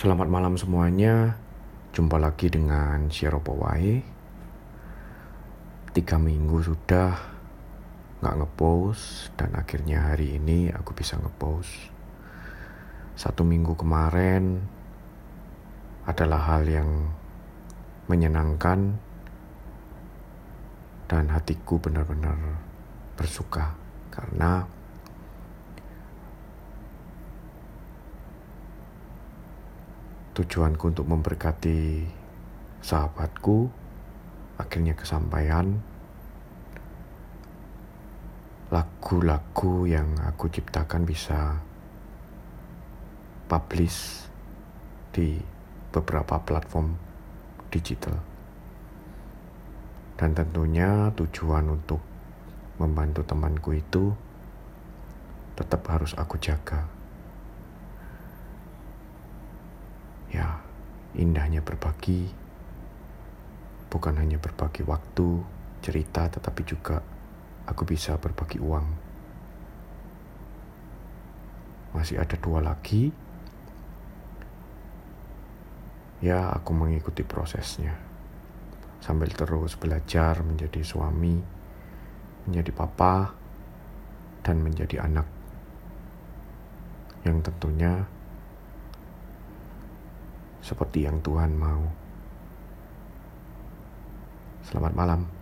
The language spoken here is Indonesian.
Selamat malam semuanya. Jumpa lagi dengan Sieropo Wae. Tiga minggu sudah nggak ngepost dan akhirnya hari ini aku bisa ngepost. Satu minggu kemarin adalah hal yang menyenangkan dan hatiku benar-benar bersuka karena tujuanku untuk memberkati sahabatku akhirnya kesampaian lagu-lagu yang aku ciptakan bisa publish di beberapa platform digital dan tentunya tujuan untuk membantu temanku itu tetap harus aku jaga. Ya, indahnya berbagi bukan hanya berbagi waktu, cerita, tetapi juga aku bisa berbagi uang. Masih ada dua lagi. Ya, aku mengikuti prosesnya. Sambil terus belajar menjadi suami, menjadi papa, dan menjadi anak. Yang tentunya seperti yang Tuhan mau. Selamat malam.